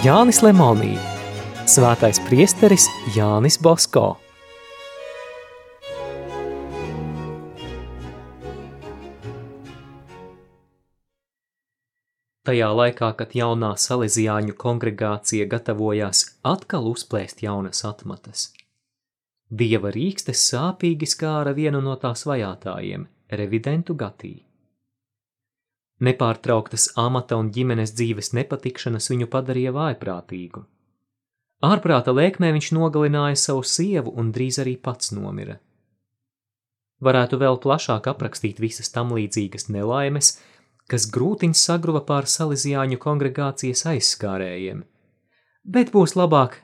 Jānis Lemonī, Svētais priesteris Jānis Bosko. Tajā laikā, kad jaunā salezijāņu kongregācija gatavojās atkal uzplēst jaunas atmatas, Dieva rīkstes sāpīgi skāra vienu no tās vajātājiem, revidentu Gatī. Nepārtrauktas amata un ģimenes dzīves nepatikšanas viņu padarīja vājprātīgu. Ārprāta lēkmē viņš nogalināja savu sievu un drīz arī pats nomira. Varētu vēl plašāk aprakstīt visas tam līdzīgas nelaimes, kas grūtiņš sagruva pār salīdzjāņu kongregācijas aizskārējiem, bet būs labāk,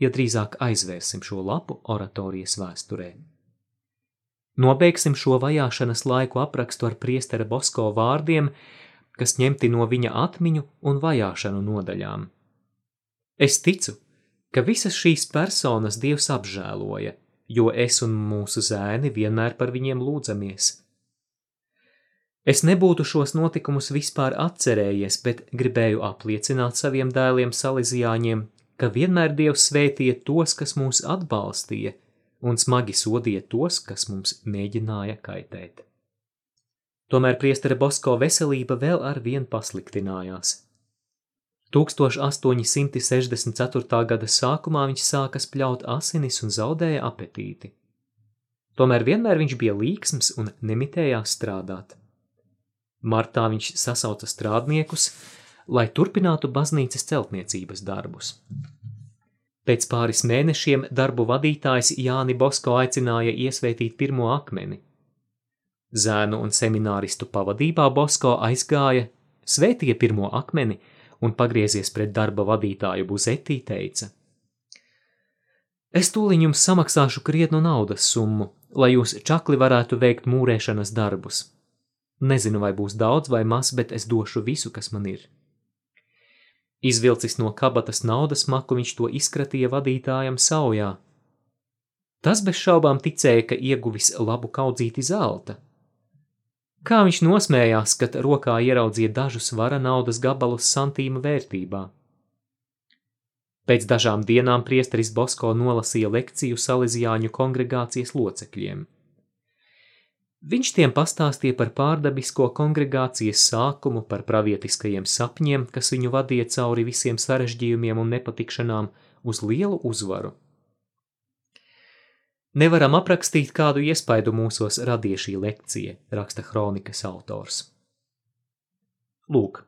ja drīzāk aizvērsim šo lapu oratorijas vēsturē. Nobeigsim šo vajāšanas laiku aprakstu ar priestera Bosko vārdiem, kas ņemti no viņa atmiņu un vajāšanu nodaļām. Es ticu, ka visas šīs personas Dievs apžēloja, jo es un mūsu zēni vienmēr par viņiem lūdzamies – Es nebūtu šos notikumus vispār atcerējies, bet gribēju apliecināt saviem dēliem Salīzijāņiem, ka vienmēr Dievs svētīja tos, kas mūs atbalstīja, un smagi sodīja tos, kas mums mēģināja kaitēt. Tomēr priestera Bosko veselība vēl ar vien pasliktinājās. 1864. gada sākumā viņš sāka spļaut asinis un zaudēja apetīti. Tomēr vienmēr viņš bija līksms un nemitējās strādāt. Martā viņš sasauca strādniekus, lai turpinātu baznīcas celtniecības darbus. Pēc pāris mēnešiem darbu vadītājs Jāni Bosko aicināja iesvētīt pirmo akmeni. Zēnu un semināristu pavadībā Bosko aizgāja, svētīja pirmo akmeni un pagriezies pret darba vadītāju Buzetī teica: Es tūliņ jums samaksāšu krietnu naudas summu, lai jūs čakli varētu veikt mūrēšanas darbus. Nezinu, vai būs daudz vai maz, bet es došu visu, kas man ir. Izvilcis no kabatas naudas maku, viņš to izkratīja vadītājam saujā. Tas bez šaubām ticēja, ka ieguvis labu kaudzīti zelta. Kā viņš nosmējās, kad rokā ieraudzīja dažus vara naudas gabalus santīma vērtībā. Pēc dažām dienām priesteris Bosko nolasīja lekciju Salīzijāņu kongregācijas locekļiem. Viņš tiem pastāstīja par pārdabisko kongregācijas sākumu, par pravietiskajiem sapņiem, kas viņu vadīja cauri visiem sarežģījumiem un nepatikšanām uz lielu uzvaru. Nevaram aprakstīt, kādu iespaidu mūsos radīja šī lekcija, raksta kronikas autors. Lūk,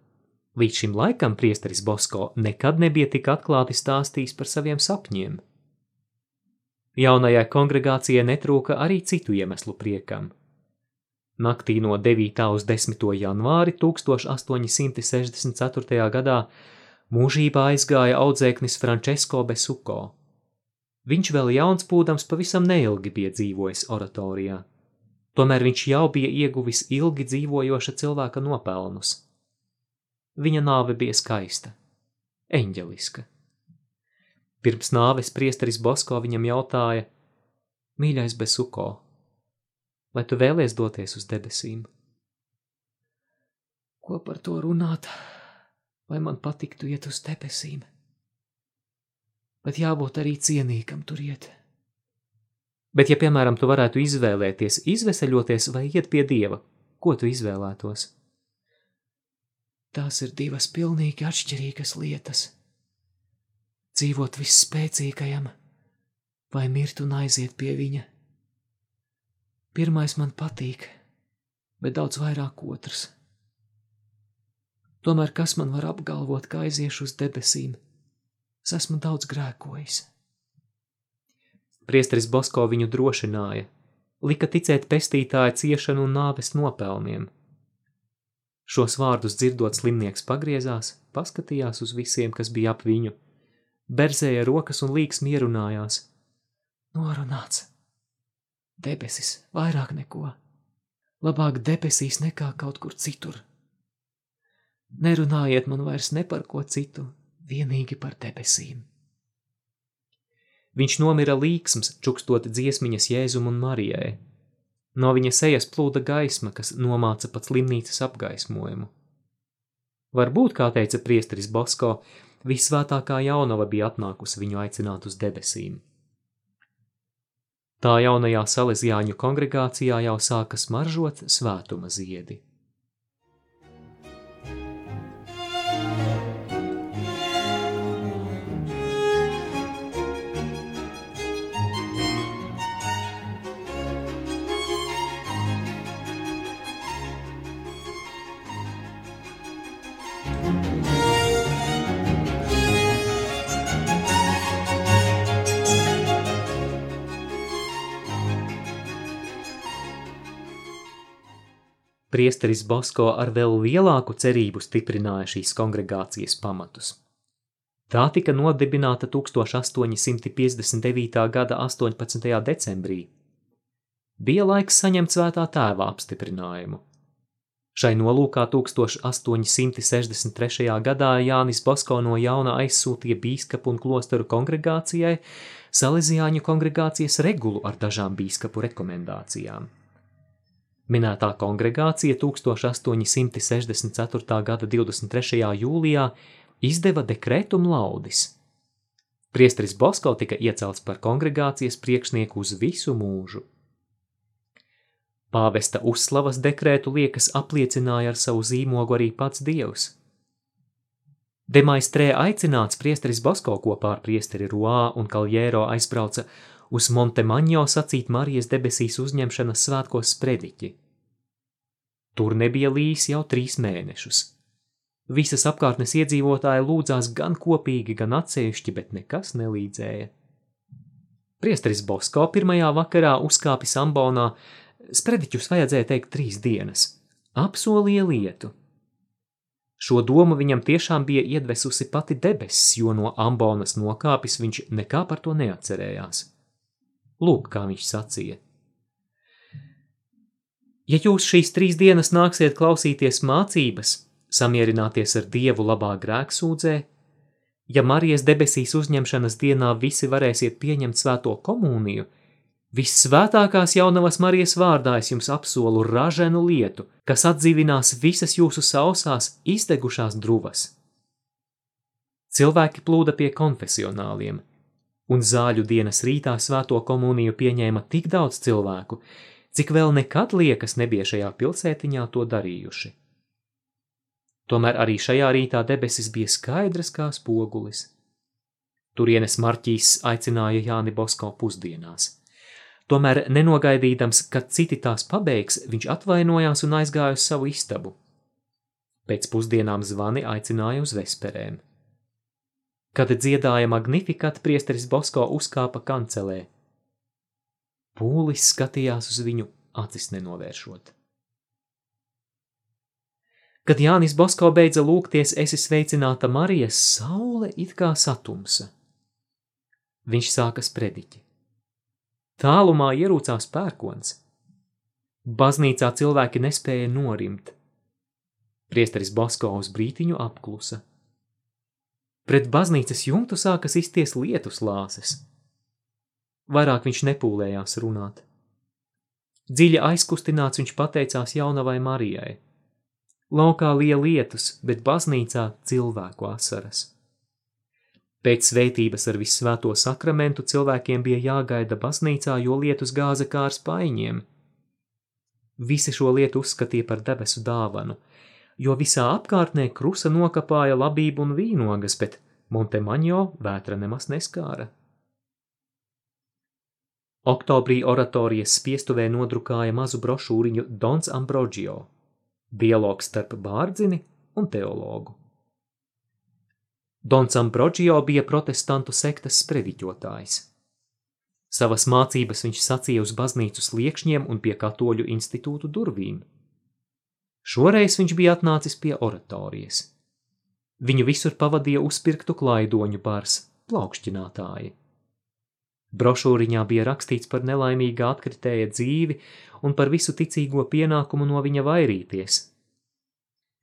līdz šim laikam priesteris Bosko nekad nebija tik atklāti stāstījis par saviem sapņiem. Jaunajai kongregācijai netrūka arī citu iemeslu priekam – Naktī no 9. uz 10. janvāri 1864. gadā mūžībā aizgāja audzēknis Francesco Besuko. Viņš vēl jauns būdams pavisam neilgi bija dzīvojis oratorijā. Tomēr viņš jau bija ieguvis ilgi dzīvojoša cilvēka nopelnus. Viņa nāve bija skaista, eņģeliska. Pirms nāves priesteris Bosko viņam jautāja: Mīļais Besuko, vai tu vēlies doties uz debesīm? Ko par to runāt? Vai man patiktu iet uz debesīm? Bet jābūt arī cienīgam tur iet. Bet, ja, piemēram, tu varētu izvēlēties, izveseļoties vai iet pie dieva, ko tu izvēlētos? Tās ir divas pilnīgi atšķirīgas lietas. Dzīvot visspēcīgajam vai mirt un aiziet pie viņa. Pirmais man patīk, bet daudz vairāk otrs. Tomēr kas man var apgalvot, kā aiziešu uz debesīm? Es esmu daudz grēkojis. Priesteris Bosko viņu drošināja, lika ticēt pestītāja ciešanu un nāves nopelniem. Šos vārdus dzirdot slimnieks pagriezās, paskatījās uz visiem, kas bija ap viņu, berzēja rokas un līks mierunājās. Norunāts! Debesis, vairāk neko. Labāk debesīs nekā kaut kur citur. Nerunājiet man vairs ne par ko citu, vienīgi par debesīm. Viņš nomira līksms, čukstot dziesmiņas Jēzum un Marijai. No viņa sejas plūda gaisma, kas nomāca pat slimnīcas apgaismojumu. Varbūt, kā teica priesteris Bosko, visvētākā jaunava bija atnākusi viņu aicināt uz debesīm. Tā jaunajā salesiāņu kongregācijā jau sāka smaržot svētuma ziedi. Priesteris Bosko ar vēl lielāku cerību stiprināja šīs kongregācijas pamatus. Tā tika nodibināta 1859. gada 18. decembrī. Bija laiks saņemt svētā tēva apstiprinājumu. Šai nolūkā 1863. gadā Jānis Bosko no jauna aizsūtīja bīskapu un klosteru kongregācijai Salesiāņu kongregācijas regulu ar dažām bīskapu rekomendācijām. Minētā kongregācija 1864. gada 23. jūlijā izdeva dekretum laudis. Priestris Bosko tika iecelts par kongregācijas priekšnieku uz visu mūžu. Pāvesta uzslavas dekrētu liekas apliecināja ar savu zīmogu arī pats dievs. Demaistrē aicināts priesteris Bosko kopā ar priesteri Ruā un Kaljēro aizbrauca uz Montemaņo sacīt Marijas debesīs uzņemšanas svētkos sprediķi. Tur nebija līs jau trīs mēnešus. Visas apkārtnes iedzīvotāji lūdzās gan kopīgi, gan atsevišķi, bet nekas nelīdzēja. Priesteris Bosko pirmajā vakarā uzkāpis ambonā, sprediķus vajadzēja teikt trīs dienas, apsolīja lietu. Šo domu viņam tiešām bija iedvesusi pati debesis, jo no ambonas nokāpis viņš nekā par to neatcerējās. Lūk, kā viņš sacīja. Ja jūs šīs trīs dienas nāksiet klausīties mācības, samierināties ar Dievu labā grēksūdzē, ja Marijas debesīs uzņemšanas dienā visi varēsiet pieņemt svēto komuniju, Vissvētākās jaunavas Marijas vārdā es jums apsolu raženu lietu, kas atdzīvinās visas jūsu sausās, izdegušās druvas. Cilvēki plūda pie konfesionāliem, un zāļu dienas rītā svēto komuniju pieņēma tik daudz cilvēku, cik vēl nekad liekas nebija šajā pilsētiņā to darījuši. Tomēr arī šajā rītā debesis bija skaidras kā spogulis. Turienes marķīs aicināja Jāni Bosko pusdienās. Tomēr nenogaidīdams, kad citi tās pabeigs, viņš atvainojās un aizgāja uz savu istabu. Pēc pusdienām zvani aicināja uz vesperēm. Kad dziedāja Magnificat, priesteris Bosko uzkāpa kancelē. Pūlis skatījās uz viņu, acis nenovēršot. Kad Jānis Bosko beidza lūgties, esi sveicināta Marijas, saule it kā satumsa. Viņš sāka sprediķi. Tālumā ierūcās pērkons. Baznīcā cilvēki nespēja norimt. Priesteris Bosko uz brītiņu apklusa. Pret baznīcas jumtu sākas izties lietus lāses. Vairāk viņš nepūlējās runāt. Dziļi aizkustināts viņš pateicās jaunavai Marijai. Laukā lija lietus, bet baznīcā cilvēku asaras. Pēc svētības ar visvēto sakramentu cilvēkiem bija jāgaida baznīcā, jo lietus gāza kā ar spaiņiem. Visi šo lietu uzskatīja par debesu dāvanu – jo visā apkārtnē krusa nokapāja labību un vīnogas, bet Montemaņo vētra nemaz neskāra. Oktobrī oratorijas spiestuvē nodrukāja mazu brošūriņu Dons Ambrogio – dialogs starp bārdzini un teologu. Dons Ambrogio bija protestantu sektas sprediķotājs. Savas mācības viņš sacīja uz baznīcu sliekšņiem un pie katoļu institūtu durvīm – Šoreiz viņš bija atnācis pie oratorijas. Viņu visur pavadīja uzpirktu klaidoņu bars, plaukšķinātāji. Brošūriņā bija rakstīts par nelaimīgā atkritēja dzīvi un par visu ticīgo pienākumu no viņa vairīties.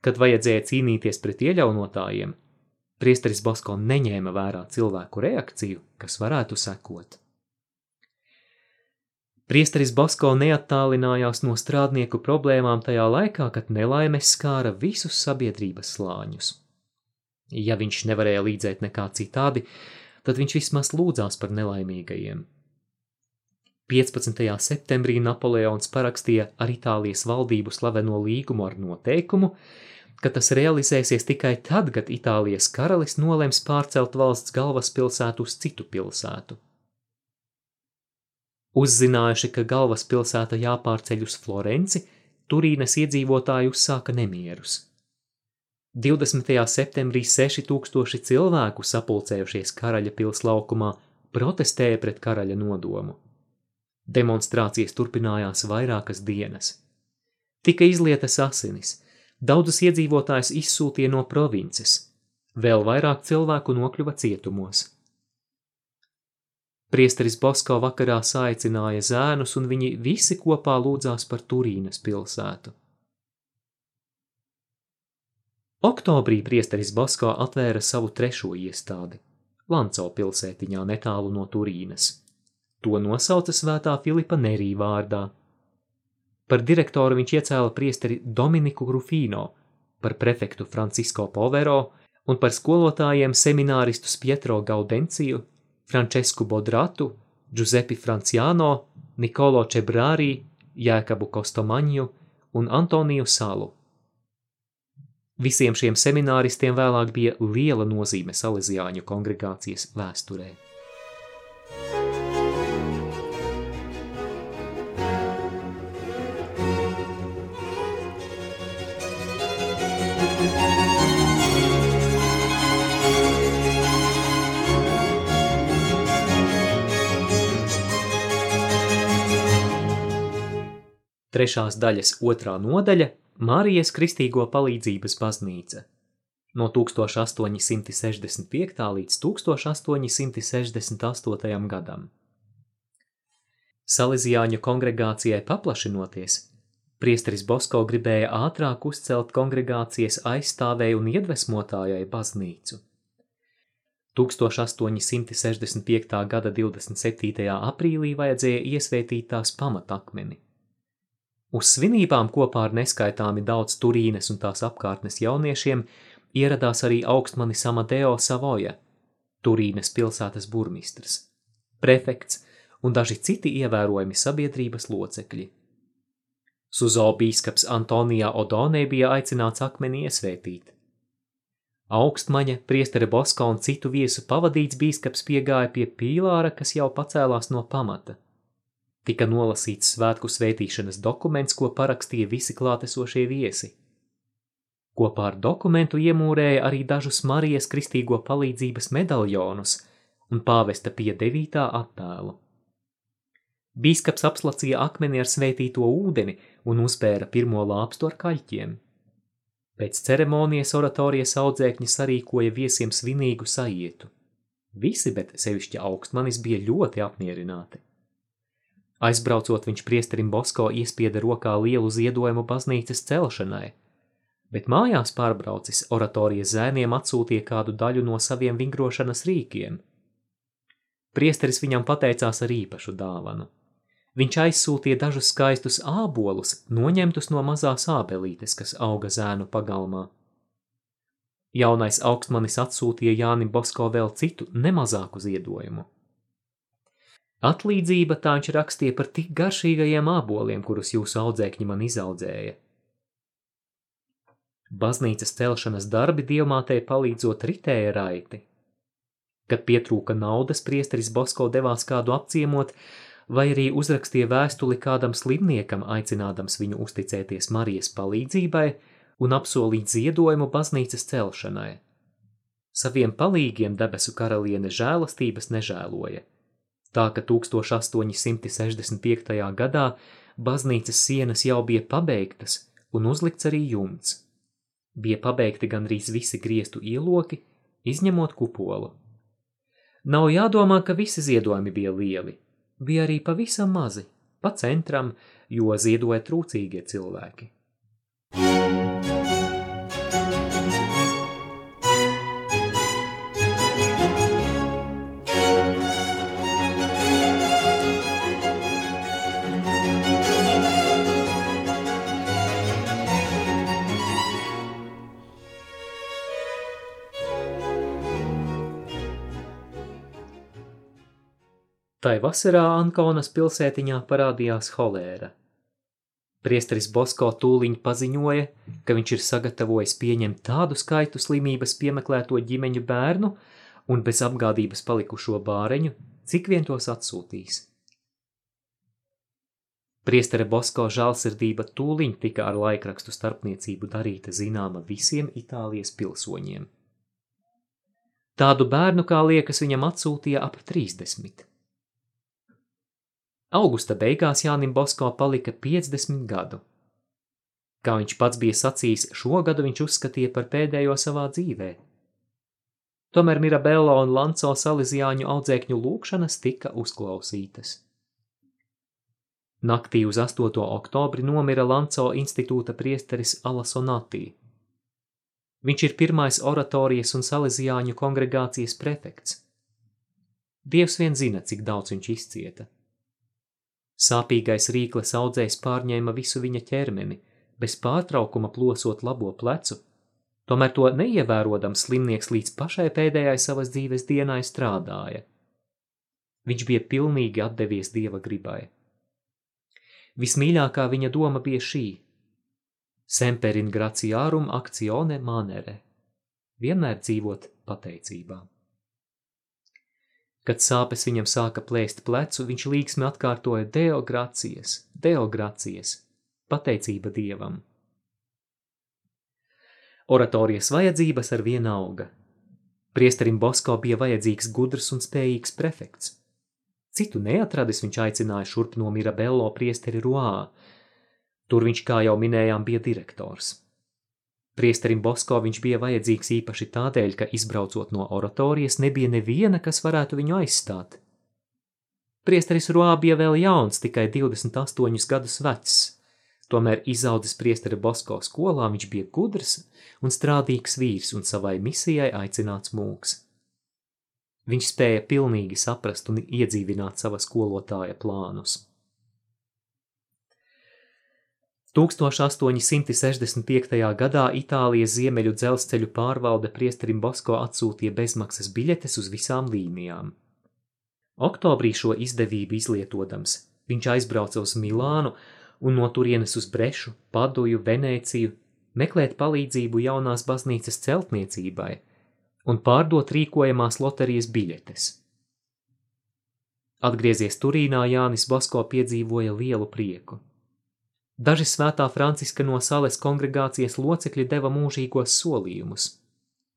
Kad vajadzēja cīnīties pret ieļaunotājiem, priesteris Bosko neņēma vērā cilvēku reakciju, kas varētu sekot. Priesteris Basko neattālinājās no strādnieku problēmām tajā laikā, kad nelaimes skāra visus sabiedrības slāņus. Ja viņš nevarēja līdzēt nekā citādi, tad viņš vismaz lūdzās par nelaimīgajiem. 15. septembrī Napoleons parakstīja ar Itālijas valdību slaveno līgumu ar noteikumu, ka tas realizēsies tikai tad, kad Itālijas karalis nolems pārcelt valsts galvaspilsētu uz citu pilsētu. Uzzinājuši, ka galvaspilsēta jāpārceļ uz Florenci, Turīnas iedzīvotāji uzsāka nemierus. 20. septembrī 6000 cilvēku sapulcējušies karaļa pils laukumā protestēja pret karaļa nodomu. Demonstrācijas turpinājās vairākas dienas. Tika izlietas asinis, daudzus iedzīvotājus izsūtīja no provinces, vēl vairāk cilvēku nokļuva cietumos. Priesteris Bosko vakarā saicināja zēnus, un viņi visi kopā lūdzās par Turīnas pilsētu. Oktobrī priesteris Bosko atvēra savu trešo iestādi – Lanco pilsētiņā netālu no Turīnas. To nosauca svētā Filipa Nerī vārdā. Par direktoru viņš iecēla priesteri Dominiku Grufino, par prefektu Francisko Povero un par skolotājiem semināristus Pietro Gaudenciju Francesku Bodratu, Giuseppe Franciano, Nikolo Čebrārī, Jēkabu Kostomaņu un Antoniju Salu. Visiem šiem semināristiem vēlāk bija liela nozīme Salesiāņu kongregācijas vēsturē. Trešās daļas otrā nodaļa Marijas Kristīgo palīdzības baznīca no 1865. līdz 1868. gadam. Salīzijāņu kongregācijai paplašinoties, priesteris Bosko gribēja ātrāk uzcelt kongregācijas aizstāvēju un iedvesmotājai baznīcu. 1865. gada 27. aprīlī vajadzēja iesvētīt tās pamatakmeni – Uz svinībām kopā ar neskaitāmi daudz Turīnes un tās apkārtnes jauniešiem ieradās arī augstmanis Amadeo Savoja, Turīnes pilsētas burmistrs, prefekts un daži citi ievērojami sabiedrības locekļi. Suzo bīskaps Antonijā Odonē bija aicināts akmeni iesvētīt. Augstmaņa, priestere Boska un citu viesu pavadīts bīskaps piegāja pie pīlāra, kas jau pacēlās no pamata – Tika nolasīts svētku svētīšanas dokuments, ko parakstīja visi klātesošie viesi. Kopā ar dokumentu iemūrēja arī dažus Marijas kristīgo palīdzības medaljonus un pāvesta pie devītā attēlu. Bīskaps apslacīja akmeni ar svētīto ūdeni un uzpēra pirmo lāpstu ar kaļķiem. Pēc ceremonijas oratorijas audzēkņi sarīkoja viesiem svinīgu sajietu. Visi, bet sevišķi augstmanis, bija ļoti apmierināti. Aizbraucot, viņš priesterim Bosko iespieda rokā lielu ziedojumu baznīcas celšanai, bet mājās pārbraucis oratorijas zēniem atsūtīja kādu daļu no saviem vingrošanas rīkiem. Priesteris viņam pateicās ar īpašu dāvanu. Viņš aizsūtīja dažus skaistus ābolus, noņemtus no mazās ābelītes, kas auga zēnu pagalmā. Jaunais augstmanis atsūtīja Jānim Bosko vēl citu, nemazāku ziedojumu. Atlīdzība tā viņš rakstīja par tik garšīgajiem āboliem, kurus jūsu audzēkņi man izaudzēja. Baznīcas celšanas darbi dievmātei palīdzot ritēja raiti. Kad pietrūka naudas, priesteris Bosko devās kādu apciemot, vai arī uzrakstīja vēstuli kādam slimniekam, aicinādams viņu uzticēties Marijas palīdzībai un apsolīt ziedojumu baznīcas celšanai. Saviem palīgiem debesu karaliene žēlastības nežēloja – tā ka 1865. gadā baznīcas sienas jau bija pabeigtas un uzlikts arī jumts. Bija pabeigti gandrīz visi griestu ieloki, izņemot kupolu. Nav jādomā, ka visi ziedojumi bija lieli, bija arī pavisam mazi, pa centram, jo ziedoja trūcīgie cilvēki. Tai vasarā Ankonas pilsētiņā parādījās holēra. Priesteris Bosko tūliņ paziņoja, ka viņš ir sagatavojis pieņemt tādu skaitu slimības piemeklēto ģimeņu bērnu un bez apgādības palikušo bāreņu, cik vien tos atsūtīs. Priestere Bosko žālsirdība tūliņ tika ar laikrakstu starpniecību darīta zināma visiem Itālijas pilsoņiem. Tādu bērnu, kā liekas, viņam atsūtīja ap 30. Augusta beigās Jānim Bosko palika 50 gadu. Kā viņš pats bija sacījis, šo gadu viņš uzskatīja par pēdējo savā dzīvē. Tomēr Mirabello un Lanco Salizjāņu audzēkņu lūkšanas tika uzklausītas. Naktī uz 8. oktobri nomira Lanco institūta priesteris Alasonatī. Viņš ir pirmais oratorijas un Salizjāņu kongregācijas prefekts. Dievs vien zina, cik daudz viņš izcieta. Sāpīgais rīkles audzējs pārņēma visu viņa ķermeni, bez pārtraukuma plosot labo plecu, tomēr to neievērodams slimnieks līdz pašai pēdējai savas dzīves dienai strādāja. Viņš bija pilnīgi atdevies dieva gribai. Vismīļākā viņa doma bija šī – semperin graciārum akcione manere – vienmēr dzīvot pateicībā. Kad sāpes viņam sāka plēst plecu, viņš līksmi atkārtoja Deo gracijas, Deo gracijas, pateicība Dievam. Oratorijas vajadzības ar vienu auga. Priesterim Bosko bija vajadzīgs gudrs un spējīgs prefekts. Citu neatradis viņš aicināja šurp no Mirabello priesteri Ruā. Tur viņš, kā jau minējām, bija direktors. Priesterim Bosko viņš bija vajadzīgs īpaši tādēļ, ka izbraucot no oratorijas nebija neviena, kas varētu viņu aizstāt. Priesteris Roā bija vēl jauns, tikai 28 gadus vecs, tomēr izaudzis priesteri Bosko skolā viņš bija gudrs un strādīgs vīrs un savai misijai aicināts mūks. Viņš spēja pilnīgi saprast un iedzīvināt sava skolotāja plānus. 1865. gadā Itālijas ziemeļu dzelzceļu pārvalde priesterim Bosko atsūtīja bezmaksas biļetes uz visām līnijām. Oktobrī šo izdevību izlietodams, viņš aizbrauca uz Milānu un no turienes uz Brešu, Paduju, Venēciju, meklēt palīdzību jaunās baznīcas celtniecībai un pārdot rīkojamās loterijas biļetes. Atgriezies Turīnā Jānis Bosko piedzīvoja lielu prieku. Daži svētā Franciska no Sales kongregācijas locekļi deva mūžīgos solījumus.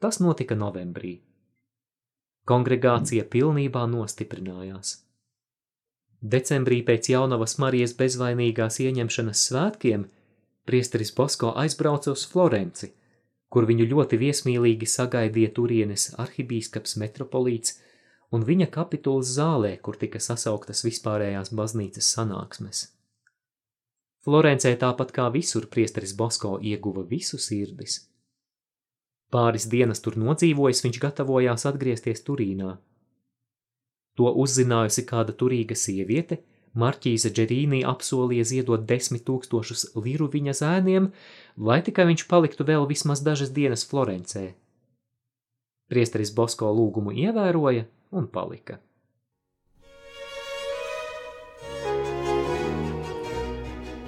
Tas notika novembrī. Kongregācija pilnībā nostiprinājās. Decembrī pēc jaunavas Marijas bezvainīgās ieņemšanas svētkiem priesteris Bosko aizbrauca uz Florenci, kur viņu ļoti viesmīlīgi sagaidīja turienes arhibīskaps metropolīts un viņa kapitulas zālē, kur tika sasauktas vispārējās baznīcas sanāksmes. Florencē tāpat kā visur priesteris Bosko ieguva visu sirdis. Pāris dienas tur nodzīvojis, viņš gatavojās atgriezties Turīnā. To uzzinājusi kāda turīga sieviete, Marķīze Džerīnī apsolīja ziedot desmit tūkstošus liru viņa zēniem, lai tikai viņš paliktu vēl vismaz dažas dienas Florencē. Priesteris Bosko lūgumu ievēroja un palika.